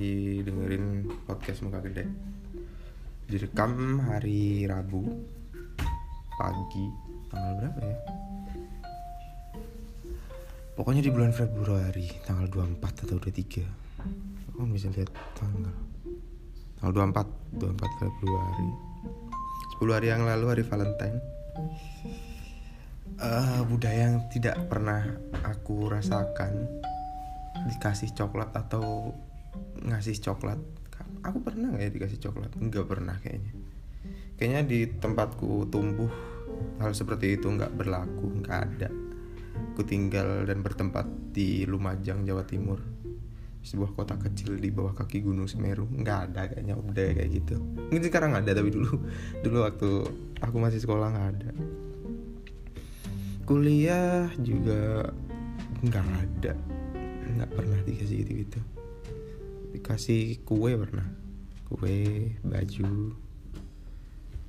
lagi dengerin podcast Muka Gede. Direkam hari Rabu Pagi Tanggal berapa ya? Pokoknya di bulan Februari Tanggal 24 atau 23 Kamu bisa lihat tanggal. Tanggal 24 24 Februari. 10 hari yang lalu hari Valentine. Uh, Budaya yang tidak pernah aku rasakan. Dikasih coklat atau ngasih coklat. Aku pernah gak ya dikasih coklat? Enggak pernah kayaknya. Kayaknya di tempatku tumbuh Hal seperti itu nggak berlaku, nggak ada. Aku tinggal dan bertempat di Lumajang, Jawa Timur. Sebuah kota kecil di bawah kaki Gunung Semeru. Nggak ada kayaknya udah kayak gitu. Mungkin sekarang ada tapi dulu dulu waktu aku masih sekolah nggak ada. Kuliah juga nggak ada. Nggak pernah dikasih gitu gitu dikasih kue pernah kue baju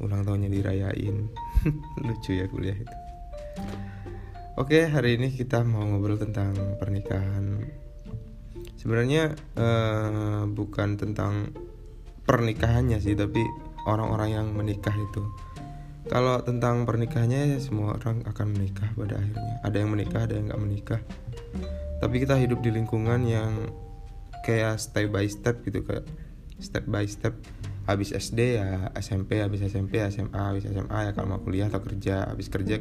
ulang tahunnya dirayain lucu ya kuliah itu Oke, hari ini kita mau ngobrol tentang pernikahan. Sebenarnya uh, bukan tentang pernikahannya sih, tapi orang-orang yang menikah itu. Kalau tentang pernikahannya ya semua orang akan menikah pada akhirnya. Ada yang menikah, ada yang nggak menikah. Tapi kita hidup di lingkungan yang kayak step by step gitu kayak step by step. Habis SD ya SMP habis SMP SMA habis SMA ya kalau mau kuliah atau kerja. Habis kerja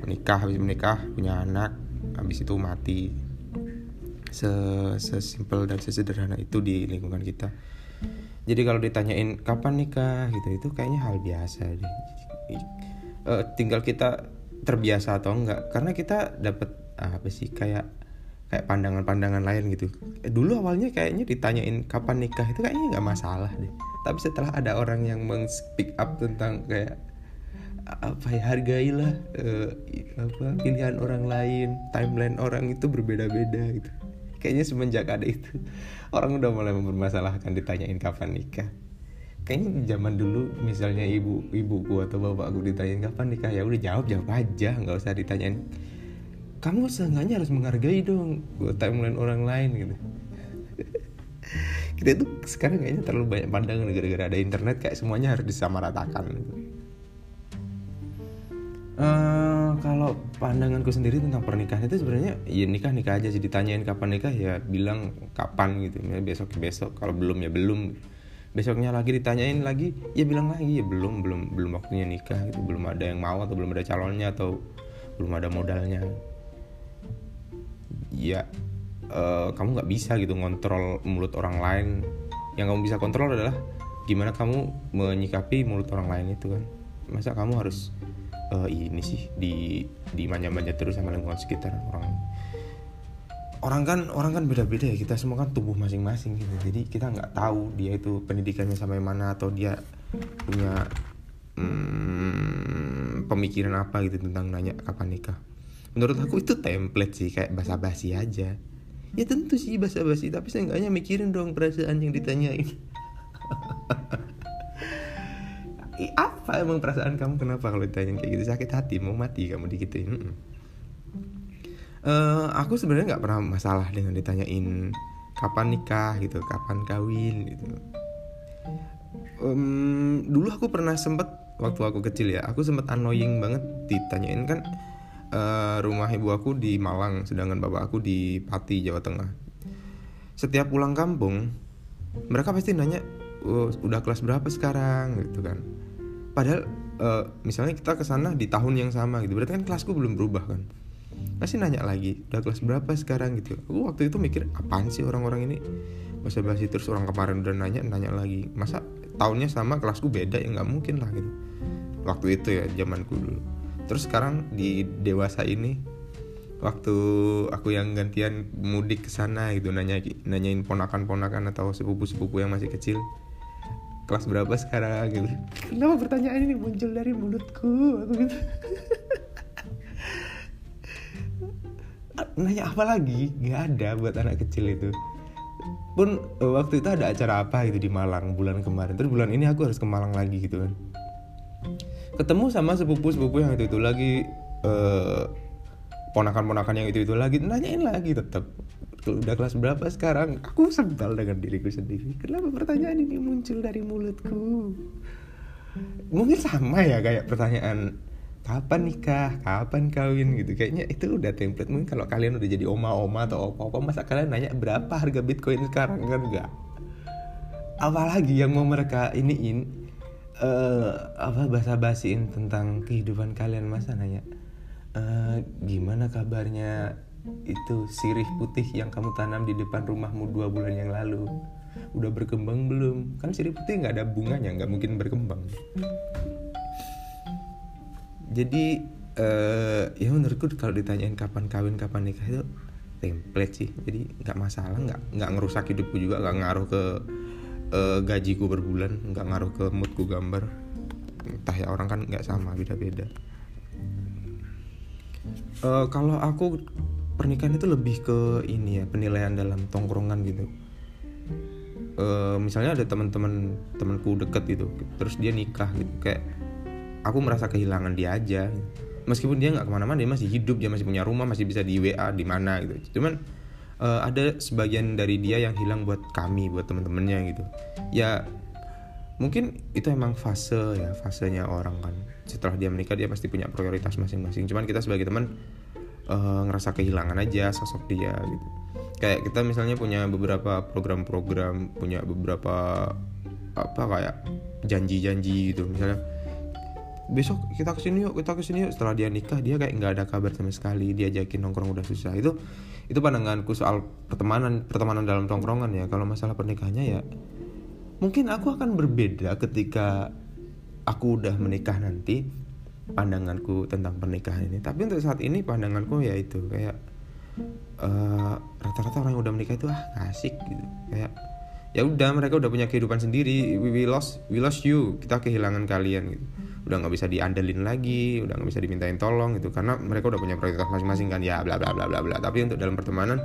menikah habis menikah punya anak habis itu mati. Se sesimpel dan sesederhana itu di lingkungan kita. Jadi kalau ditanyain kapan nikah? gitu itu kayaknya hal biasa deh. Uh, tinggal kita terbiasa atau enggak. Karena kita dapat apa sih kayak kayak pandangan-pandangan lain gitu. Eh, dulu awalnya kayaknya ditanyain kapan nikah itu kayaknya nggak masalah deh. Tapi setelah ada orang yang meng speak up tentang kayak apa ya hargailah uh, apa pilihan orang lain timeline orang itu berbeda-beda gitu. Kayaknya semenjak ada itu orang udah mulai mempermasalahkan ditanyain kapan nikah. Kayaknya zaman dulu misalnya ibu ibuku atau bapakku ditanyain kapan nikah? Ya udah jawab jawab aja nggak usah ditanyain kamu seenggaknya harus menghargai dong timeline orang lain gitu. Kita tuh sekarang kayaknya terlalu banyak pandangan gara-gara ada internet kayak semuanya harus disamaratakan gitu. Uh, kalau pandanganku sendiri tentang pernikahan itu sebenarnya ya nikah nikah aja sih. Ditanyain kapan nikah ya bilang kapan gitu. Ya besok besok kalau belum ya belum. Besoknya lagi ditanyain lagi ya bilang lagi ya belum belum belum waktunya nikah gitu. Belum ada yang mau atau belum ada calonnya atau belum ada modalnya ya uh, kamu nggak bisa gitu ngontrol mulut orang lain. Yang kamu bisa kontrol adalah gimana kamu menyikapi mulut orang lain itu kan. Masa kamu harus uh, ini sih di di manja-manja terus sama lingkungan sekitar orang orang kan orang kan beda-beda ya. Kita semua kan tubuh masing-masing gitu. Jadi kita nggak tahu dia itu pendidikannya sampai mana atau dia punya hmm, pemikiran apa gitu tentang nanya kapan nikah menurut aku itu template sih kayak basa-basi aja. Ya tentu sih basa-basi tapi saya seenggaknya mikirin dong perasaan yang ditanyain. Apa emang perasaan kamu? Kenapa kalau ditanya kayak gitu? Sakit hati mau mati kamu digituin -mm. Uh, aku sebenarnya nggak pernah masalah dengan ditanyain kapan nikah gitu kapan kawin gitu. Um, dulu aku pernah sempet waktu aku kecil ya aku sempet annoying banget ditanyain kan uh, rumah ibu aku di Malang sedangkan bapak aku di Pati Jawa Tengah. Setiap pulang kampung mereka pasti nanya oh, udah kelas berapa sekarang? Gitu kan. Padahal uh, misalnya kita ke sana di tahun yang sama gitu berarti kan kelasku belum berubah kan. Pasti nanya lagi udah kelas berapa sekarang? Gitu. Aku waktu itu mikir apaan sih orang-orang ini? Masa basi terus orang kemarin udah nanya nanya lagi masa tahunnya sama kelasku beda ya? Nggak mungkin lah gitu. Waktu itu ya zamanku dulu terus sekarang di dewasa ini waktu aku yang gantian mudik ke sana gitu nanya nanyain ponakan-ponakan atau sepupu-sepupu yang masih kecil kelas berapa sekarang? gitu. Kenapa pertanyaan ini muncul dari mulutku? Aku gitu. Nanya apa lagi? Nggak ada buat anak kecil itu. Pun eh, waktu itu ada acara apa gitu di Malang bulan kemarin. Terus bulan ini aku harus ke Malang lagi gitu kan ketemu sama sepupu sepupu yang itu itu lagi uh, ponakan-ponakan yang itu itu lagi nanyain lagi tetap udah kelas berapa sekarang? Aku sebal dengan diriku sendiri. Kenapa pertanyaan ini muncul dari mulutku? Mungkin sama ya kayak pertanyaan kapan nikah? Kapan kawin? Gitu. Kayaknya itu udah template. Mungkin kalau kalian udah jadi oma-oma atau opa-opa masa kalian nanya berapa harga bitcoin sekarang? Kan enggak apalagi yang mau mereka iniin uh, apa bahasa basiin tentang kehidupan kalian masa nanya uh, gimana kabarnya itu sirih putih yang kamu tanam di depan rumahmu dua bulan yang lalu? Udah berkembang belum? Kan sirih putih nggak ada bunganya nggak mungkin berkembang. Jadi uh, ya menurutku kalau ditanyain kapan kawin kapan nikah itu template sih. Jadi nggak masalah nggak nggak ngerusak hidupku juga nggak ngaruh ke uh, gajiku berbulan nggak ngaruh ke moodku gambar. Entah ya orang kan nggak sama beda-beda. Uh, kalau aku pernikahan itu lebih ke ini ya penilaian dalam tongkrongan gitu. Uh, misalnya ada teman-teman temanku deket gitu terus dia nikah gitu kayak aku merasa kehilangan dia aja. Meskipun dia nggak ke mana-mana dia masih hidup dia masih punya rumah masih bisa di WA di mana gitu. Cuman uh, ada sebagian dari dia yang hilang buat kami buat teman-temannya gitu. Ya mungkin itu emang fase ya fasenya orang kan. Setelah dia menikah dia pasti punya prioritas masing-masing. Cuman kita sebagai teman uh, ngerasa kehilangan aja sosok dia gitu. Kayak kita misalnya punya beberapa program-program punya beberapa apa kayak janji-janji gitu. Misalnya besok kita ke sini yuk kita ke sini yuk. Setelah dia nikah dia kayak nggak ada kabar sama sekali. Dia diajakin nongkrong udah susah. Itu itu pandanganku soal pertemanan pertemanan dalam tongkrongan ya. Kalau masalah pernikahannya ya mungkin aku akan berbeda ketika aku udah menikah nanti pandanganku tentang pernikahan ini. Tapi untuk saat ini pandanganku ya itu kayak eh, rata-rata orang yang udah menikah itu ah asik gitu. Kayak ya udah mereka udah punya kehidupan sendiri. We, we lost we lost you. Kita kehilangan kalian gitu. Udah nggak bisa diandelin lagi udah nggak bisa dimintain tolong gitu. Karena mereka udah punya prioritas masing-masing kan. Ya bla bla bla bla bla. Tapi untuk dalam pertemanan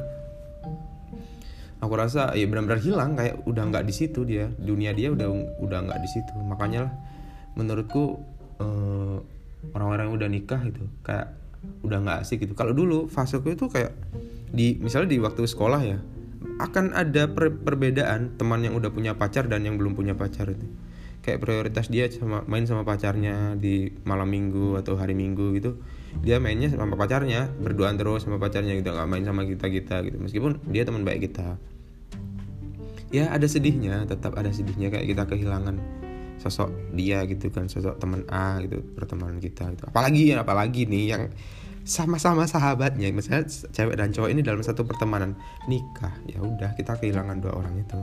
aku rasa ya benar-benar hilang. Kayak udah nggak di situ dia. Dunia dia udah udah nggak di situ. Makanya lah menurutku uh, orang-orang yang udah nikah itu kayak udah nggak asik gitu. Kalau dulu faseku itu kayak di misalnya di waktu sekolah ya akan ada per perbedaan teman yang udah punya pacar dan yang belum punya pacar itu. Kayak prioritas dia sama main sama pacarnya di malam minggu atau hari minggu gitu. Dia mainnya sama pacarnya berduaan terus sama pacarnya gitu nggak main sama kita kita gitu. Meskipun dia teman baik kita. Ya ada sedihnya tetap ada sedihnya. Kayak kita kehilangan sosok dia gitu kan sosok teman A gitu pertemanan kita gitu. Apalagi ya apalagi nih yang sama-sama sahabatnya. Misalnya cewek dan cowok ini dalam satu pertemanan. Nikah ya udah kita kehilangan dua orang itu.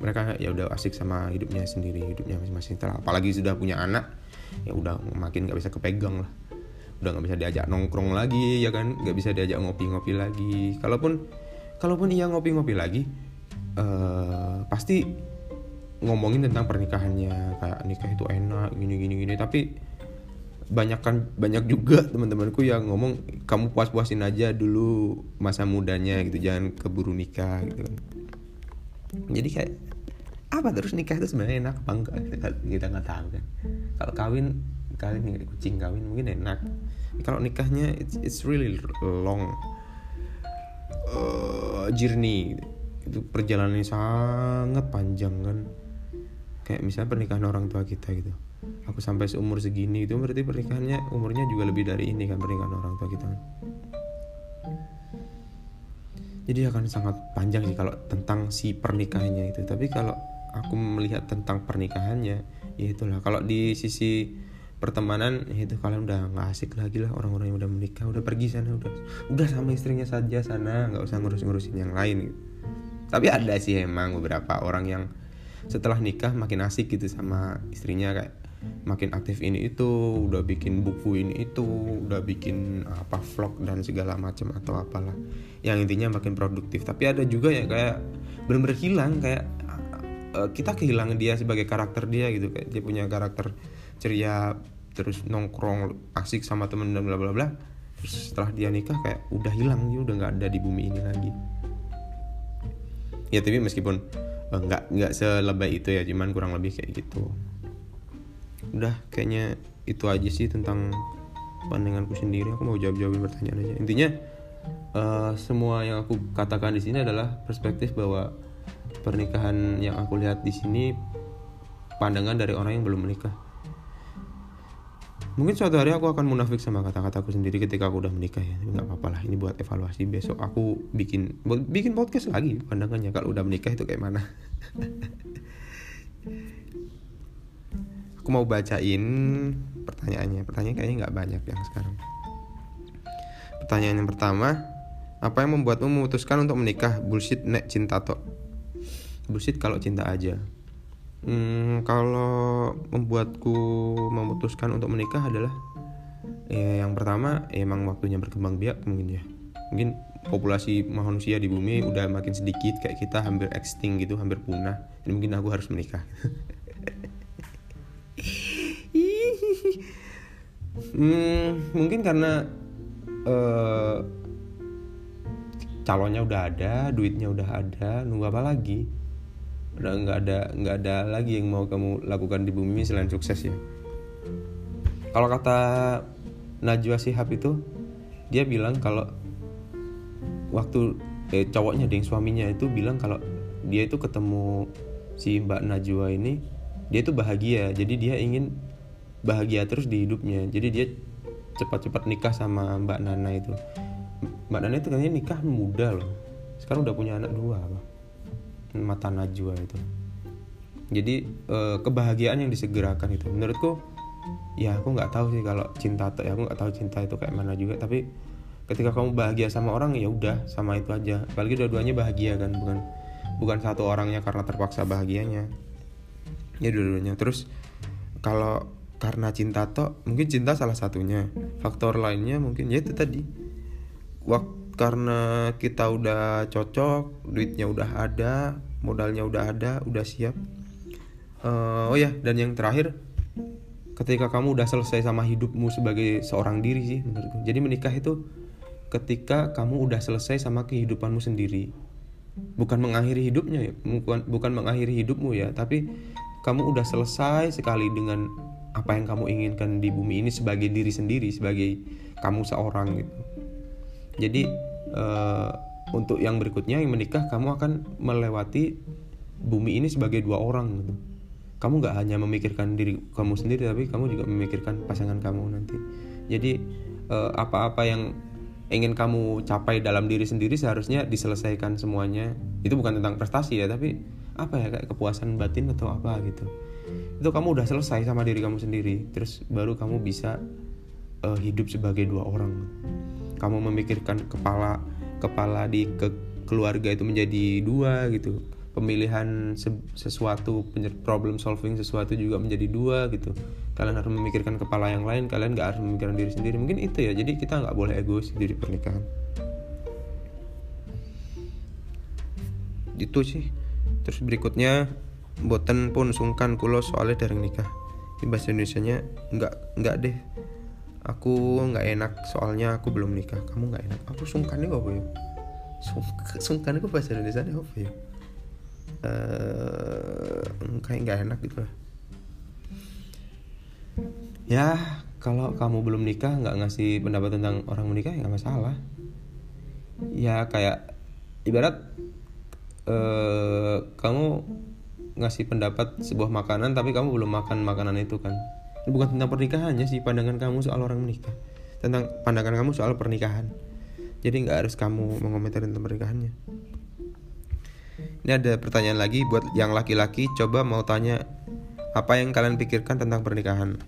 Mereka ya udah asik sama hidupnya sendiri hidupnya masing-masing. Apalagi sudah punya anak ya udah makin nggak bisa kepegang lah. Udah nggak bisa diajak nongkrong lagi ya kan? Nggak bisa diajak ngopi-ngopi lagi. Kalaupun kalaupun ia ngopi-ngopi lagi uh, pasti ngomongin tentang pernikahannya kayak nikah itu enak gini gini gini tapi banyak kan banyak juga teman-temanku yang ngomong kamu puas-puasin aja dulu masa mudanya gitu. Jangan keburu nikah gitu kan. Jadi kayak apa terus nikah itu sebenarnya enak apa enggak? Kita nggak tahu kan. Kalau kawin kawin nih kucing kawin mungkin enak. Kalau nikahnya it's, it's really long uh, journey. Itu perjalanannya sangat panjang kan. Kayak misalnya pernikahan orang tua kita gitu aku sampai seumur segini itu berarti pernikahannya umurnya juga lebih dari ini kan pernikahan orang tua kita. Jadi akan sangat panjang sih kalau tentang si pernikahannya itu. Tapi kalau aku melihat tentang pernikahannya ya itulah. Kalau di sisi pertemanan ya itu kalian udah nggak asik lagi lah orang-orang yang udah menikah. Udah pergi sana udah udah sama istrinya saja sana. Nggak usah ngurus-ngurusin yang lain gitu. tapi ada sih emang beberapa orang yang setelah nikah makin asik gitu sama istrinya kayak makin aktif ini itu udah bikin buku ini itu udah bikin apa vlog dan segala macam atau apalah. Yang intinya makin produktif. Tapi ada juga ya kayak benar-benar hilang kayak uh, kita kehilangan dia sebagai karakter dia gitu. Kayak dia punya karakter ceria terus nongkrong asik sama temen dan bla bla bla. Terus setelah dia nikah kayak udah hilang dia udah nggak ada di bumi ini lagi. Ya tapi meskipun Eh, nggak nggak selebay itu ya cuman kurang lebih kayak gitu udah kayaknya itu aja sih tentang pandanganku sendiri. Aku mau jawab jawabin pertanyaan aja. Intinya uh, semua yang aku katakan di sini adalah perspektif bahwa pernikahan yang aku lihat di sini pandangan dari orang yang belum menikah. Mungkin suatu hari aku akan munafik sama kata-kataku sendiri ketika aku udah menikah ya. Nggak apa-apa lah ini buat evaluasi. Besok aku bikin bikin podcast lagi pandangannya. Kalau udah menikah itu kayak mana aku mau bacain pertanyaannya. Pertanyaan kayaknya nggak banyak yang sekarang. Pertanyaan yang pertama apa yang membuatmu memutuskan untuk menikah? Bullshit nek cinta tok. Bullshit kalau cinta aja. Hmm, kalau membuatku memutuskan untuk menikah adalah ya yang pertama emang waktunya berkembang biak mungkin ya. Mungkin populasi manusia di bumi udah makin sedikit kayak kita hampir extinct gitu hampir punah. Ini mungkin aku harus menikah hmm, mungkin karena uh, calonnya udah ada duitnya udah ada nunggu apa lagi? Udah nggak ada nggak ada lagi yang mau kamu lakukan di bumi selain sukses ya? Kalau kata Najwa Shihab itu dia bilang kalau waktu eh, cowoknya deng suaminya itu bilang kalau dia itu ketemu si Mbak Najwa ini dia itu bahagia. Jadi dia ingin bahagia terus di hidupnya. Jadi dia cepat-cepat nikah sama Mbak Nana itu. Mbak Nana itu katanya nikah muda loh. Sekarang udah punya anak dua apa mata najwa itu. Jadi eh, kebahagiaan yang disegerakan itu. Menurutku ya aku nggak tahu sih kalau cinta atau ya aku nggak tahu cinta itu kayak mana juga. Tapi ketika kamu bahagia sama orang ya udah sama itu aja. Apalagi dua-duanya bahagia kan bukan bukan satu orangnya karena terpaksa bahagianya ya dua-duanya. Terus kalau karena cinta toh mungkin cinta salah satunya. Faktor lainnya mungkin ya itu tadi. Waktu karena kita udah cocok duitnya udah ada modalnya udah ada udah siap. Uh, oh ya dan yang terakhir ketika kamu udah selesai sama hidupmu sebagai seorang diri sih menurutku. Jadi menikah itu ketika kamu udah selesai sama kehidupanmu sendiri. Bukan mengakhiri hidupnya ya bukan bukan mengakhiri hidupmu ya tapi kamu udah selesai sekali dengan apa yang kamu inginkan di bumi ini sebagai diri sendiri sebagai kamu seorang gitu. Jadi uh, untuk yang berikutnya yang menikah kamu akan melewati bumi ini sebagai dua orang gitu. Kamu nggak hanya memikirkan diri kamu sendiri tapi kamu juga memikirkan pasangan kamu nanti. Jadi uh, apa-apa yang ingin kamu capai dalam diri sendiri seharusnya diselesaikan semuanya. Itu bukan tentang prestasi ya tapi apa ya kayak kepuasan batin atau apa gitu. Itu kamu udah selesai sama diri kamu sendiri terus baru kamu bisa uh, hidup sebagai dua orang. Kamu memikirkan kepala kepala di ke keluarga itu menjadi dua gitu. Pemilihan se sesuatu problem solving sesuatu juga menjadi dua gitu. Kalian harus memikirkan kepala yang lain kalian gak harus memikirkan diri sendiri. Mungkin itu ya jadi kita nggak boleh egois di pernikahan. Itu sih terus berikutnya boten pun sungkan kulo soalnya dari nikah. Di bahasa Indonesia nya nggak nggak deh. Aku nggak enak soalnya aku belum nikah. Kamu nggak enak? Aku sungkan apa ya? Sungkan itu bahasa Indonesia apa ya? Uh, kayak nggak enak gitu lah. Ya kalau kamu belum nikah nggak ngasih pendapat tentang orang menikah ya nggak masalah. Ya kayak ibarat uh, kamu ngasih pendapat sebuah makanan tapi kamu belum makan makanan itu kan? Bukan tentang pernikahannya sih pandangan kamu soal orang menikah. Tentang pandangan kamu soal pernikahan. Jadi nggak harus kamu mengomentari tentang pernikahannya. Ini ada pertanyaan lagi buat yang laki-laki coba mau tanya apa yang kalian pikirkan tentang pernikahan?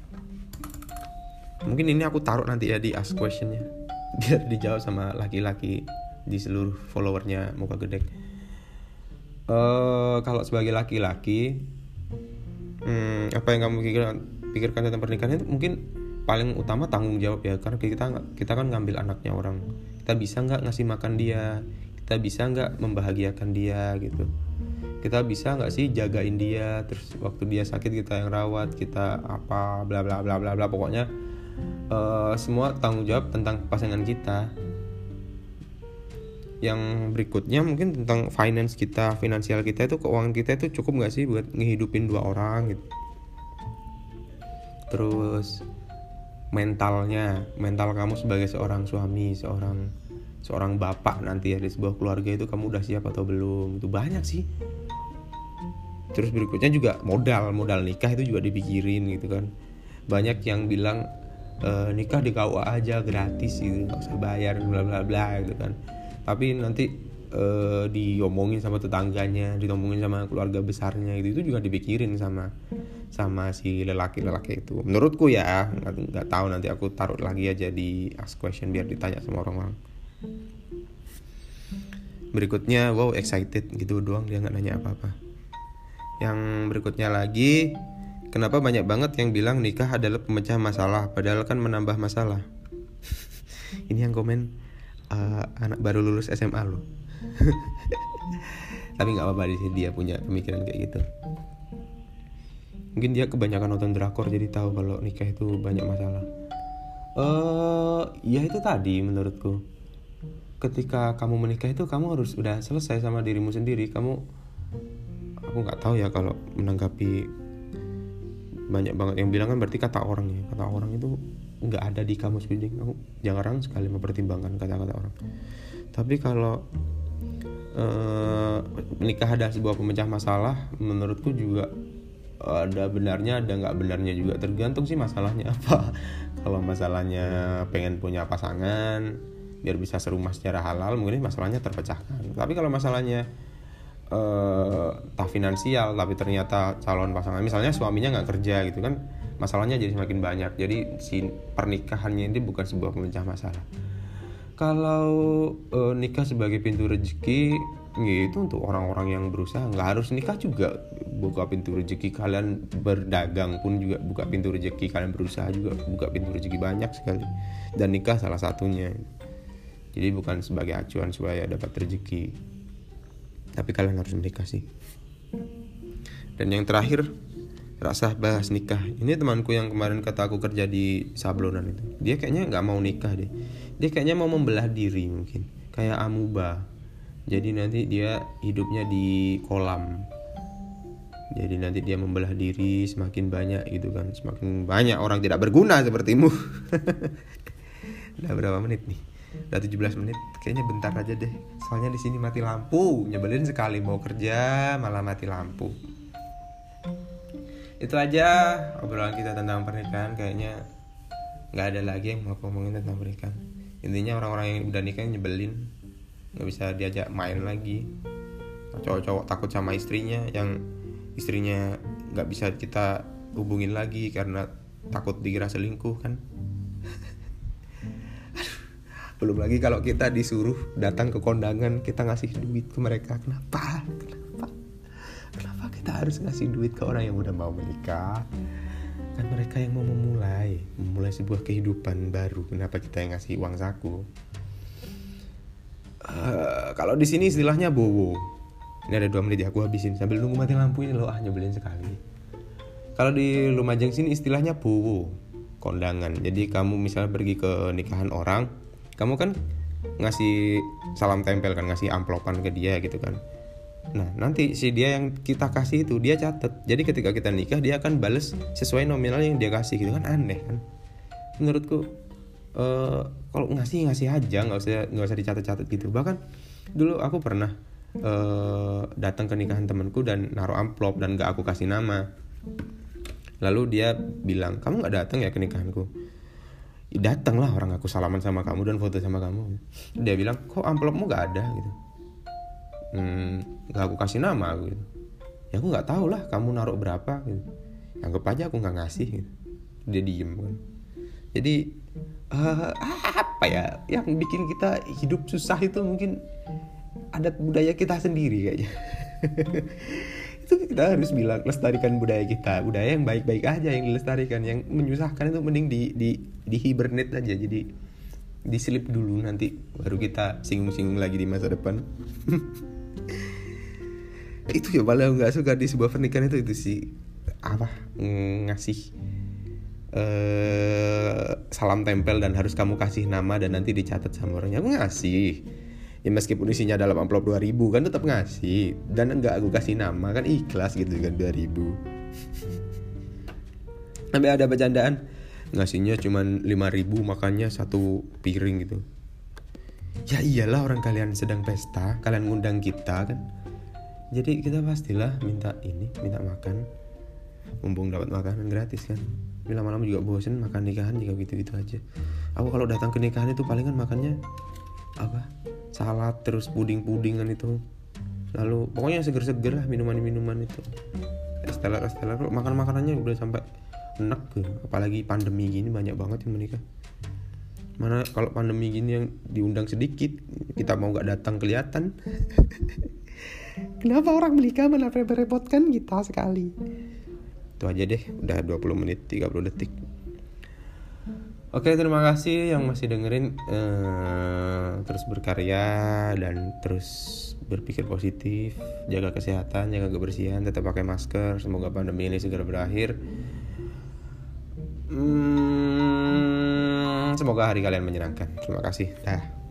Mungkin ini aku taruh nanti ya di ask questionnya. Biar dijawab sama laki-laki di seluruh followernya muka gede uh, kalau sebagai laki-laki hmm, apa yang kamu pikirkan pikirkan tentang pernikahan itu mungkin paling utama tanggung jawab ya karena kita kita kan ngambil anaknya orang. Kita bisa nggak ngasih makan dia? Kita bisa nggak membahagiakan dia gitu. Kita bisa nggak sih jagain dia? Terus waktu dia sakit kita yang rawat kita apa bla bla bla bla bla. Pokoknya uh, semua tanggung jawab tentang pasangan kita yang berikutnya mungkin tentang finance kita finansial kita itu keuangan kita itu cukup nggak sih buat ngehidupin dua orang gitu? Terus mentalnya mental kamu sebagai seorang suami seorang seorang bapak nanti ya di sebuah keluarga itu kamu udah siap atau belum? Itu banyak sih. Terus berikutnya juga modal modal nikah itu juga dipikirin gitu kan. Banyak yang bilang e, nikah di KUA aja gratis gitu nggak usah bayar bla bla bla gitu kan tapi nanti e, diomongin sama tetangganya diomongin sama keluarga besarnya gitu itu juga dipikirin sama sama si lelaki-lelaki itu. Menurutku ya nggak tahu nanti aku taruh lagi aja di ask question biar ditanya sama orang-orang. Berikutnya wow excited gitu doang dia nggak nanya apa-apa. Yang berikutnya lagi kenapa banyak banget yang bilang nikah adalah pemecah masalah padahal kan menambah masalah? Ini yang komen uh, anak baru lulus SMA loh tapi nggak apa-apa sini dia punya pemikiran kayak gitu. Mungkin dia kebanyakan nonton drakor jadi tahu kalau nikah itu banyak masalah. Eh uh, ya itu tadi menurutku. Ketika kamu menikah itu kamu harus udah selesai sama dirimu sendiri. Kamu aku nggak tahu ya kalau menanggapi banyak banget yang bilang kan berarti kata orang ya. Kata orang itu nggak ada di kamus bidik aku jarang sekali mempertimbangkan kata-kata orang. Tapi kalau uh, menikah ada sebuah pemecah masalah menurutku juga ada benarnya ada nggak benarnya juga. Tergantung sih masalahnya apa. Kalau masalahnya pengen punya pasangan biar bisa serumah secara halal mungkin masalahnya terpecahkan. Tapi kalau masalahnya uh, tak finansial tapi ternyata calon pasangan misalnya suaminya nggak kerja gitu kan masalahnya jadi semakin banyak. Jadi si pernikahannya ini bukan sebuah pemecah masalah. Kalau uh, nikah sebagai pintu rezeki gitu untuk orang-orang yang berusaha. Nggak harus nikah juga. Buka pintu rezeki kalian berdagang pun juga buka pintu rezeki kalian berusaha juga buka pintu rezeki banyak sekali. Dan nikah salah satunya. Jadi bukan sebagai acuan supaya dapat rezeki. Tapi kalian harus menikah sih. Dan yang terakhir rasa bahas nikah. Ini temanku yang kemarin kata aku kerja di sablonan itu. Dia kayaknya nggak mau nikah deh. Dia kayaknya mau membelah diri mungkin. Kayak amuba. Jadi nanti dia hidupnya di kolam. Jadi nanti dia membelah diri semakin banyak gitu kan. Semakin banyak orang tidak berguna sepertimu. Udah berapa menit nih? Udah 17 menit. Kayaknya bentar aja deh. Soalnya di sini mati lampu. Nyebelin sekali mau kerja malah mati lampu itu aja obrolan kita tentang pernikahan. Kayaknya nggak ada lagi yang mau ngomongin tentang pernikahan. Intinya orang-orang yang udah nikah nyebelin nggak bisa diajak main lagi. Cowok-cowok takut sama istrinya yang istrinya nggak bisa kita hubungin lagi karena takut dikira selingkuh kan? Belum lagi kalau kita disuruh datang ke kondangan kita ngasih duit ke mereka. Kenapa kenapa kenapa kita harus ngasih duit ke orang yang udah mau menikah. Kan mereka yang mau memulai memulai sebuah kehidupan baru kenapa kita yang ngasih uang saku? Eh, kalau di sini istilahnya bowo. Ini ada dua menit ya aku habisin. Sambil nunggu mati lampu ini loh ah nyebelin sekali. Kalau di Lumajang sini istilahnya bowo kondangan. Jadi kamu misalnya pergi ke nikahan orang kamu kan ngasih salam tempel kan ngasih amplopan ke dia gitu kan Nah nanti si dia yang kita kasih itu dia catat Jadi ketika kita nikah dia akan bales sesuai nominal yang dia kasih gitu kan aneh kan? Menurutku uh, kalau ngasih ngasih aja nggak usah nggak usah dicatat-catat gitu. Bahkan dulu aku pernah uh, datang ke nikahan temanku dan naruh amplop dan gak aku kasih nama. Lalu dia bilang kamu nggak datang ya ke nikahanku? Datang lah orang aku salaman sama kamu dan foto sama kamu. Dia bilang kok amplopmu gak ada? gitu hmm, gak aku kasih nama gitu. Ya aku nggak tahu lah kamu naruh berapa gitu. Anggap aja aku nggak ngasih gitu. dia diem kan. Jadi uh, apa ya yang bikin kita hidup susah itu mungkin adat budaya kita sendiri kayaknya. Itu kita harus bilang lestarikan budaya kita. Budaya yang baik-baik aja yang dilestarikan. Yang menyusahkan itu mending di di di hibernate aja. Jadi diselip dulu nanti. Baru kita singgung-singgung lagi di masa depan itu ya paling nggak suka di sebuah pernikahan itu itu sih apa ngasih uh, salam tempel dan harus kamu kasih nama dan nanti dicatat sama orangnya. Aku ngasih. Ya meskipun isinya dalam amplop 2000 kan tetap ngasih. Dan enggak aku kasih nama kan ikhlas gitu kan 2000 sampai ada bercandaan ngasihnya cuman 5000 makannya satu piring gitu. Ya iyalah orang kalian sedang pesta kalian ngundang kita kan jadi kita pastilah minta ini minta makan. Mumpung dapat makanan gratis kan. Tapi lama-lama juga bosen makan nikahan juga gitu-gitu aja. Aku kalau datang ke nikahan itu palingan makannya apa? Salad terus puding-pudingan itu. Lalu pokoknya seger-seger lah minuman-minuman itu. Esteller esteller makan makanannya udah sampai enak gitu. apalagi pandemi gini banyak banget yang menikah. Mana kalau pandemi gini yang diundang sedikit kita mau nggak datang kelihatan kenapa orang menikah merepotkan kita sekali? Itu aja deh udah 20 menit 30 detik. Oke terima kasih yang masih dengerin uh, terus berkarya dan terus berpikir positif jaga kesehatan jaga kebersihan tetap pakai masker semoga pandemi ini segera berakhir. Hmm, semoga hari kalian menyenangkan. Terima kasih. Dah